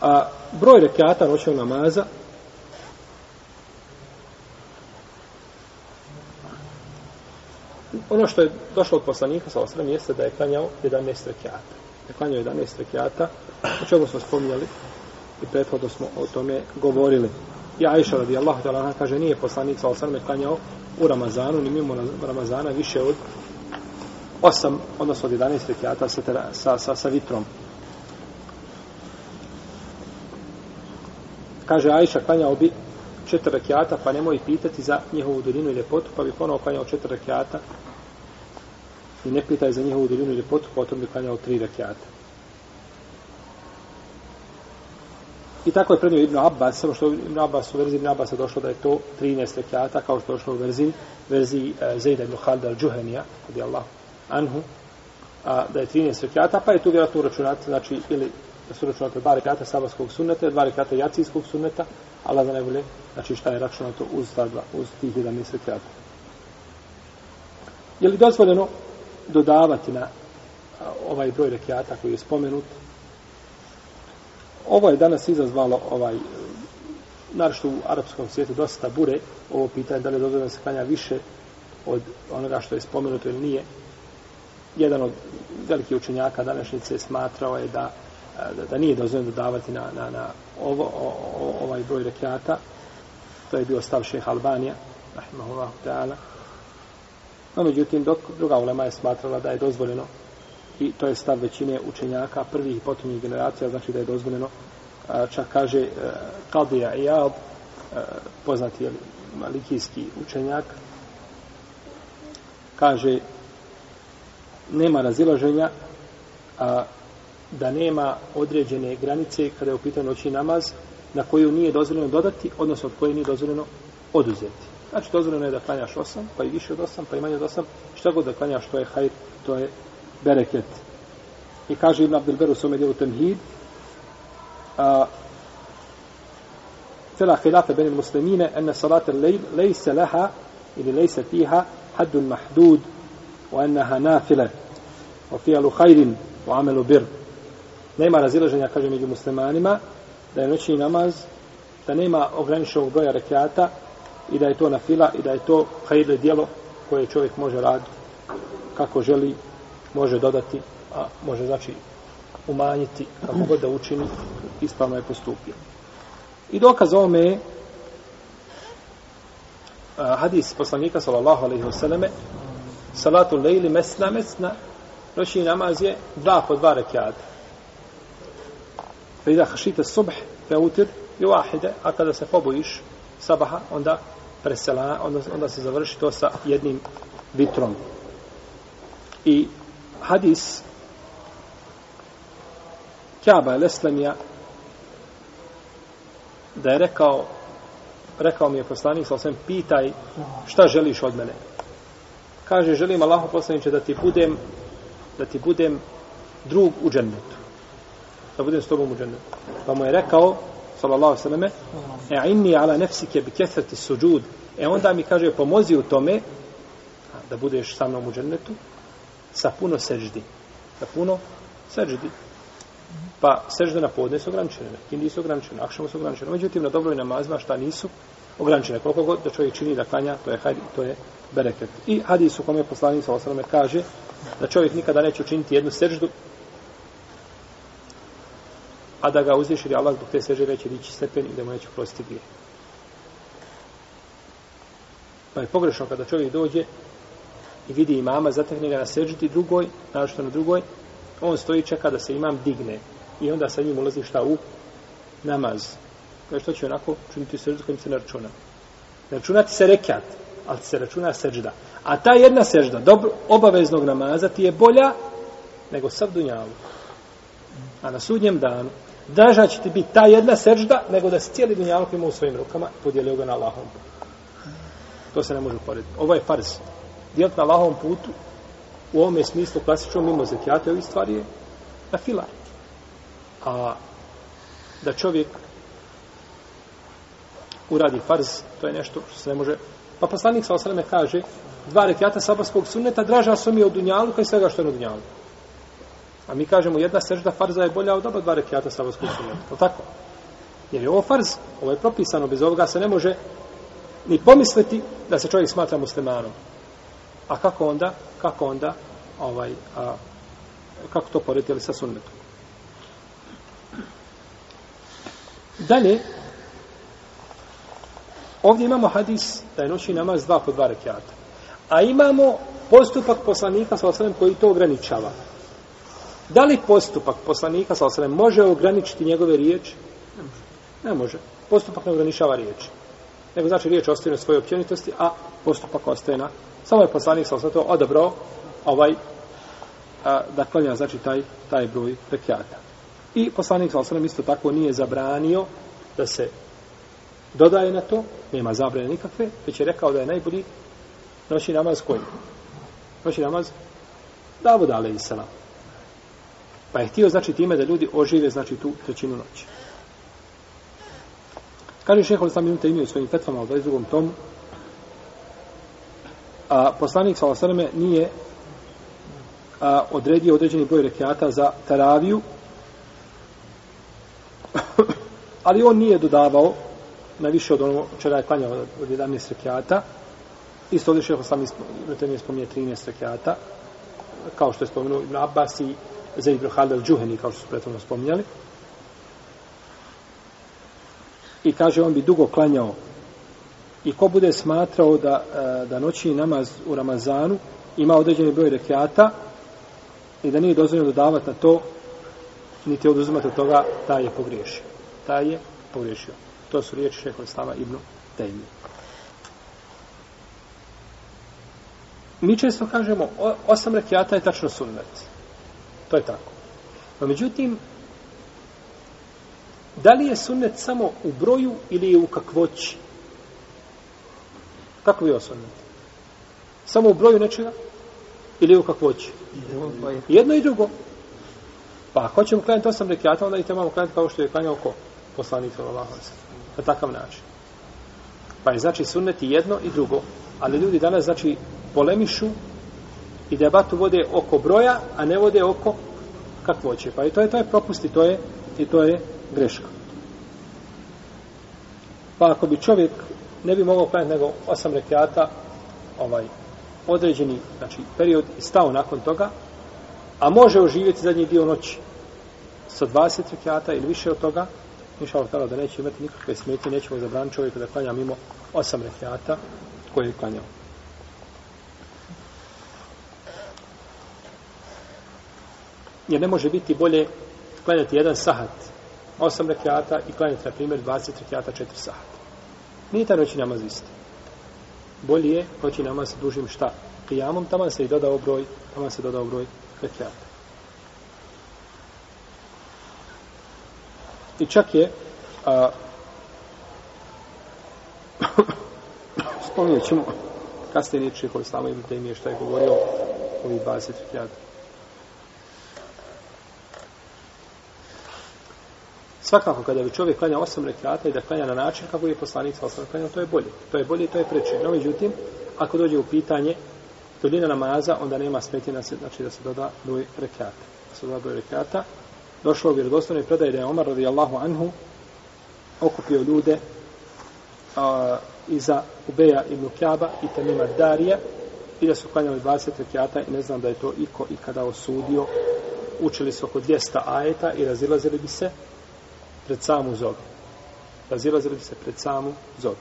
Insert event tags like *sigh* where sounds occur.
A broj rekiata noćnog namaza ono što je došlo od poslanika sa osram jeste da je klanjao 11 rekiata. Da je klanjao 11 rekiata, o čemu smo spominjali i prethodno smo o tome govorili. I Aisha radijallahu ta'ala kaže nije poslanik sa osram klanjao u Ramazanu, ni mimo Ramazana više od 8, odnosno od 11 rekiata sa, sa, sa, sa vitrom. Kaže Ajša klanjao bi četiri rekiata, pa nemoj pitati za njihovu duljinu i ljepotu, pa bi ponovo klanjao četiri rekiata i ne pitaj za njihovu duljinu i ljepotu, pa potom bi klanjao tri rekiata. I tako je prednio Ibn Abbas, samo što Ibn Abbas u verziji Ibn Abbas došlo da je to 13 rekiata, kao što je došlo u verziji, verziji uh, Zejda ibn Khalid al-đuhenija, kod Allah anhu, a, da je 13 rekiata, pa je tu vjerojatno uračunati, znači, ili da su računate dva rekata sabarskog sunneta, dva rekata jacijskog sunneta, Allah za najbolje, znači šta je računato uz, ta dva, uz tih 11 rekata. Je li dozvoljeno dodavati na ovaj broj rekiata koji je spomenut? Ovo je danas izazvalo ovaj naravno u arapskom svijetu dosta bure ovo pitanje da li je dozvoljeno da se klanja više od onoga što je spomenuto ili nije. Jedan od velikih učenjaka današnjice smatrao je da da, da nije dozvoljeno dodavati na, na, na ovo, o, o, ovaj broj rekiata. To je bio stav šeha Albanija, rahimahullahu ta'ala. No, međutim, dok druga ulema je smatrala da je dozvoljeno i to je stav većine učenjaka prvih i potomnih generacija, znači da je dozvoljeno čak kaže e, Kadija Iyad e, poznati je malikijski učenjak kaže nema razilaženja a, da nema određene granice kada je u pitanju noćni namaz na koju nije dozvoljeno dodati, odnosno od koje nije dozvoljeno oduzeti. Znači, dozvoljeno je da klanjaš osam, pa i više od osam, pa i manje od osam, šta god da klanjaš, to je hajr, to je bereket. I kaže Ibn Abdel Beru svome djelu Temhid, a, fela khilafe benim muslimine, ene salate lejl, lejse leha, ili lejse fiha, haddun mahdud, o enneha nafile, o fijalu hajrin, o amelu birr nema razilaženja, kaže, među muslimanima, da je noćni namaz, da nema ograničenog broja rekiata i da je to na fila i da je to hajidle dijelo koje čovjek može raditi kako želi, može dodati, a može znači umanjiti kako god da učini, ispravno je postupio. I dokaz ovome je hadis poslanika sallallahu alaihi wasallam salatu lejli mesna mesna noćni namaz je dva po dva rekiata Dakle, fe ida hašite subh, fe utir, i wahide, a kada se pobojiš sabaha, onda presela, onda, onda se završi to sa jednim vitrom. I hadis Kjaba Leslemija da je rekao rekao mi je poslanik sa osem pitaj šta želiš od mene kaže želim Allahu poslaniće da ti budem da ti budem drug u džennetu da budem s tobom u džennetu. Pa mu je rekao, sallallahu sallame, e inni ala nefsike bi kethrati suđud. E onda mi kaže, pomozi u tome da budeš sa mnom u džennetu sa puno seždi. Sa puno seždi. Pa sežde na podne su ograničene, kindi su ograničene, akšamo su ograničene. Međutim, na dobroj namazima šta nisu ograničene. Koliko god da čovjek čini da klanja, to je hajdi, to je bereket. I hadis u kome poslanik sallallahu sallam kaže da čovjek nikada neće učiniti jednu seždu a da ga uzviš jer Allah zbog te seže neće dići stepen i da mu neće prostiti grije. Pa je pogrešno kada čovjek dođe i vidi imama, zatekne ga na sežiti drugoj, našto na drugoj, on stoji čeka da se imam digne i onda sa njim ulazi šta u namaz. Kaže što će onako činiti seždu kojim se ne računa. Ne računati se rekat, ali se računa sežda. A ta jedna sežda dobro, obaveznog namaza ti je bolja nego sav dunjavu. A na sudnjem danu draža će ti biti ta jedna sežda, nego da se cijeli dunjalog ima u svojim rukama, podijelio ga na Allahom. To se ne može uporediti. Ovo je farz. Dijeliti na Allahom putu, u ovome smislu klasičnom, mimo zekijata, ovih stvari je na fila. A da čovjek uradi farz, to je nešto što se ne može... Pa poslanik sa osaleme kaže, dva rekiata sabarskog sunneta draža su mi od dunjalu kao i svega što je na dunjalu. A mi kažemo jedna sežda farza je bolja od oba dva rekiata sabahskog sunneta. Je tako? Jer je ovo farz, ovo je propisano, bez ovoga se ne može ni pomisliti da se čovjek smatra muslimanom. A kako onda? Kako onda? Ovaj, a, kako to poredili sa sunnetom? Dalje, ovdje imamo hadis da je noći namaz dva po dva rekiata. A imamo postupak poslanika sa osalem koji to ograničava. Da li postupak poslanika sa osrem može ograničiti njegove riječi? Ne može. Postupak ne ograničava riječi. Nego znači riječ ostaje na svojoj općenitosti, a postupak ostaje na... Samo je poslanik sa osrem to odabrao ovaj, a, da klanja znači taj, taj broj rekiata. I poslanik sa osrem isto tako nije zabranio da se dodaje na to, nema zabrane nikakve, već je rekao da je najbolji noći namaz koji? Noći namaz Davud alaih salam. Pa je htio znači time da ljudi ožive znači tu trećinu noći. Kaže šeho li sam minuta imaju svojim fetvama u 22. tomu, a poslanik sa nije a, odredio određeni broj rekiata za taraviju, *coughs* ali on nije dodavao na više od ono čega je klanjao od 11 rekiata. Isto ovdje šeho sam je spominje 13 rekiata, kao što je spomenuo Ibn Abbas i Zaid Ibn Khalid al-Džuheni, kao što su prethodno spominjali. I kaže, on bi dugo klanjao. I ko bude smatrao da, e, da noći namaz u Ramazanu ima određeni broj rekiata i da nije dozvoljeno dodavati na to, niti oduzimati od toga, taj je pogriješio. Taj je pogriješio. To su riječi šeho Islama ibn Tejmi. Mi često kažemo, osam rekiata je tačno sunnet. To je tako. No, međutim, da li je sunnet samo u broju ili je u kakvoći? Kako bi sunnet? Samo u broju nečega? Ili je u kakvoći? Jedno i drugo. Pa ako ćemo klanjati osam rekiata, onda i trebamo klanjati kao što je klanjao ko? Poslanik sallallahu alejhi Na takav način. Pa je znači sunnet i jedno i drugo. Ali ljudi danas znači polemišu i debatu vode oko broja, a ne vode oko kakvoće. Pa i to je to je propust i to je i to je greška. Pa ako bi čovjek ne bi mogao klanjati nego osam rekiata ovaj određeni znači period i stao nakon toga a može oživjeti zadnji dio noći sa 20 rekiata ili više od toga inša Allah da neće imati nikakve smetje nećemo zabraniti čovjeku da klanja mimo osam rekiata koje je klanjao jer ne može biti bolje klanjati jedan sahat, osam rekiata i klanjati, na primjer, 20 rekiata, četiri sahata. Nije ta noći namaz isti. Bolje je noći namaz sa dužim šta? Qiyamom, tamo se i dodao broj, tamo se dodao broj rekiata. I čak je a, *coughs* spominjat ćemo kasnije riječi koji slamo im te je šta je govorio ovih 20 Svakako, kada bi čovjek klanja osam rekata i da klanja na način kako je poslanik sa osam klanjao, to je bolje. To je bolje i to je preče. No, međutim, ako dođe u pitanje duljina namaza, onda nema smetnje se, znači da se doda broj rekata. Da se doda broj rekata. Došlo u vjerodostojnoj predaje da je Omar radijallahu anhu okupio ljude a, iza Ubeja ibn Kjaba i Tamima Darija i da su klanjali 20 rekata i ne znam da je to iko i kada osudio učili su oko 200 ajeta i razilazili bi se pred samu zoru. Razilazili bi se pred samu zoru.